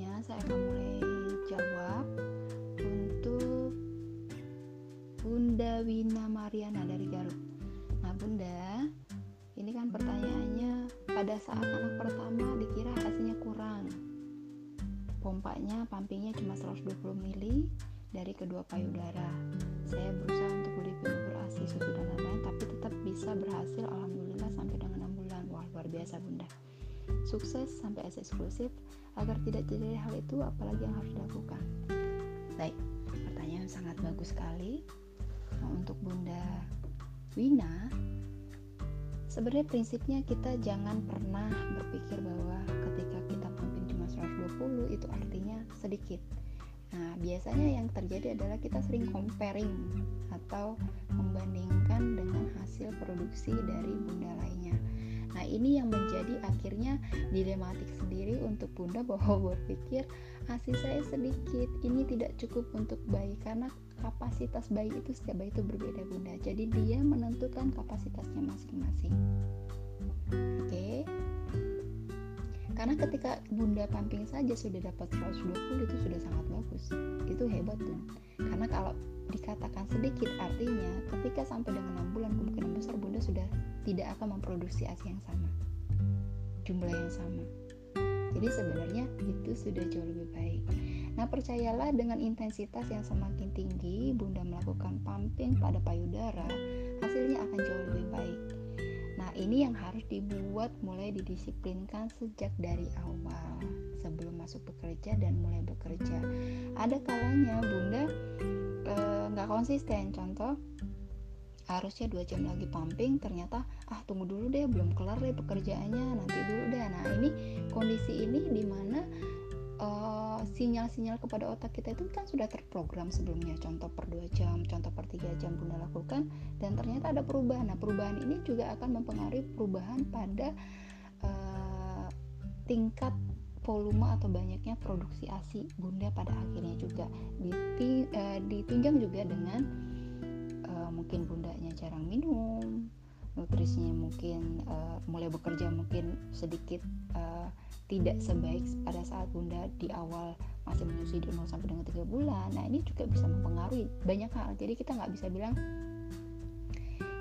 selanjutnya saya akan mulai jawab untuk Bunda Wina Mariana dari Garut. Nah Bunda, ini kan pertanyaannya pada saat anak pertama dikira hasilnya kurang. Pompanya, pumpingnya cuma 120 mili dari kedua payudara. Saya Sukses sampai S eksklusif. Agar tidak terjadi hal itu, apalagi yang harus dilakukan? Baik, pertanyaan sangat bagus sekali. Nah, untuk Bunda Wina, sebenarnya prinsipnya kita jangan pernah berpikir bahwa ketika kita pumping cuma 120 itu artinya sedikit. Nah, biasanya yang terjadi adalah kita sering comparing atau membandingkan dengan hasil produksi dari bunda lainnya. Nah, ini yang menjadi akhirnya dilematik sendiri untuk bunda bahwa berpikir hasil saya sedikit, ini tidak cukup untuk bayi karena kapasitas bayi itu setiap bayi itu berbeda bunda. Jadi dia menentukan kapasitasnya masing-masing. Oke. Karena ketika bunda pumping saja sudah dapat 120 itu sudah sangat bagus. Itu hebat tuh. Karena kalau dikatakan sedikit artinya ketika sampai dengan tidak akan memproduksi ASI yang sama jumlah yang sama. Jadi sebenarnya itu sudah jauh lebih baik. Nah percayalah dengan intensitas yang semakin tinggi bunda melakukan pumping pada payudara hasilnya akan jauh lebih baik. Nah ini yang harus dibuat mulai didisiplinkan sejak dari awal sebelum masuk bekerja dan mulai bekerja. Ada kalanya bunda eh, nggak e, konsisten contoh harusnya dua jam lagi pumping ternyata ah tunggu dulu deh belum kelar deh pekerjaannya nanti dulu deh. Nah ini kondisi ini di mana uh, sinyal-sinyal kepada otak kita itu kan sudah terprogram sebelumnya. Contoh per dua jam contoh per tiga jam bunda lakukan dan ternyata ada perubahan. Nah perubahan ini juga akan mempengaruhi perubahan pada uh, tingkat volume atau banyaknya produksi ASI bunda pada akhirnya juga eh, ditunjang juga dengan uh, mungkin bundanya jarang minum nutrisinya mungkin uh, mulai bekerja mungkin sedikit uh, tidak sebaik pada saat bunda di awal masih menyusui di 0 sampai dengan 3 bulan. Nah ini juga bisa mempengaruhi banyak hal. Jadi kita nggak bisa bilang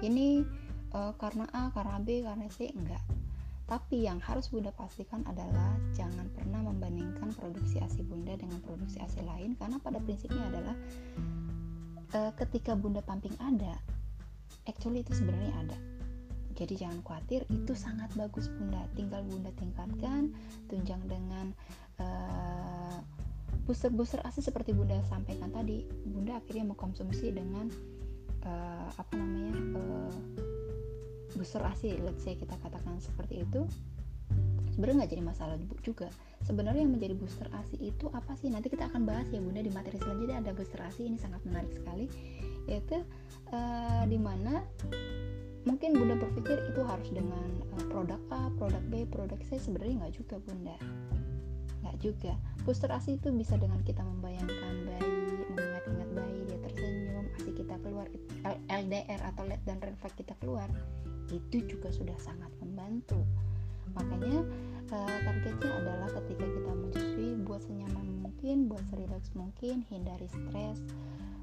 ini uh, karena A karena B karena C. Enggak tapi yang harus bunda pastikan adalah jangan pernah membandingkan produksi ASI bunda dengan produksi ASI lain karena pada prinsipnya adalah uh, ketika bunda pumping ada actually itu sebenarnya ada. Jadi jangan khawatir itu sangat bagus bunda. Tinggal bunda tingkatkan tunjang dengan uh, booster-booster asi seperti bunda sampaikan tadi. Bunda akhirnya mengkonsumsi dengan uh, apa namanya uh, booster asi let's say kita katakan seperti itu sebenarnya nggak jadi masalah juga sebenarnya yang menjadi booster ASI itu apa sih? Nanti kita akan bahas ya bunda di materi selanjutnya ada booster ASI ini sangat menarik sekali. Yaitu uh, di mana mungkin bunda berpikir itu harus dengan uh, produk A, produk B, produk C sebenarnya nggak juga bunda. Nggak juga. Booster ASI itu bisa dengan kita membayangkan bayi mengingat-ingat bayi dia tersenyum ASI kita keluar LDR atau LED dan refleks kita keluar itu juga sudah sangat membantu makanya uh, targetnya adalah ketika kita menyusui buat senyaman mungkin buat serileks mungkin hindari stres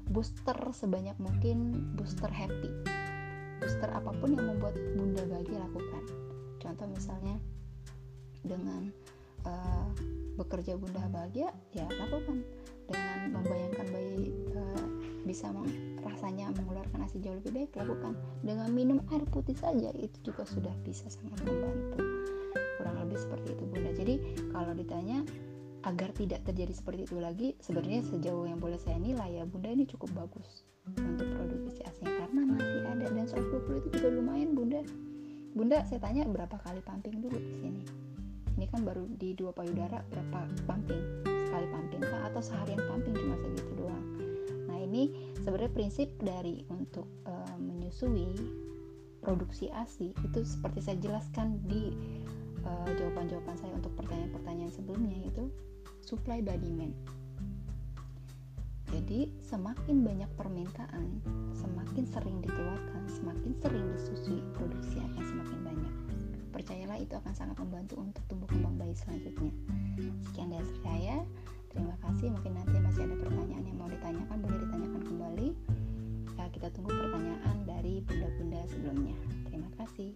booster sebanyak mungkin booster happy. Booster apa pun yang membuat bunda bahagia lakukan. Contoh misalnya dengan uh, bekerja bunda bahagia ya lakukan. Dengan membayangkan bayi uh, bisa rasanya mengeluarkan asi jauh lebih baik lakukan. Dengan minum air putih saja itu juga sudah bisa sangat membantu seperti itu bunda. Jadi kalau ditanya agar tidak terjadi seperti itu lagi sebenarnya sejauh yang boleh saya nilai ya bunda ini cukup bagus untuk produksi asinya karena masih ada. Dan 120 itu juga lumayan bunda. Bunda saya tanya berapa kali pumping dulu di sini? Ini kan baru di dua payudara berapa pumping? Sekali pumping kah? Atau seharian pumping cuma segitu doang? Nah ini sebenarnya prinsip dari untuk uh, menyusui produksi ASI itu seperti saya jelaskan di Eh, jawaban-jawaban uh, saya untuk pertanyaan-pertanyaan sebelumnya itu supply by demand. Jadi, semakin banyak permintaan, semakin sering dikeluarkan, semakin sering disusui, produksi akan semakin banyak. Percayalah itu akan sangat membantu untuk tumbuh kembang bayi selanjutnya. Sekian dari saya. Terima kasih. Mungkin nanti masih ada pertanyaan yang mau ditanyakan, boleh ditanyakan kembali. Eh, kita tunggu pertanyaan dari bunda-bunda sebelumnya. Terima kasih.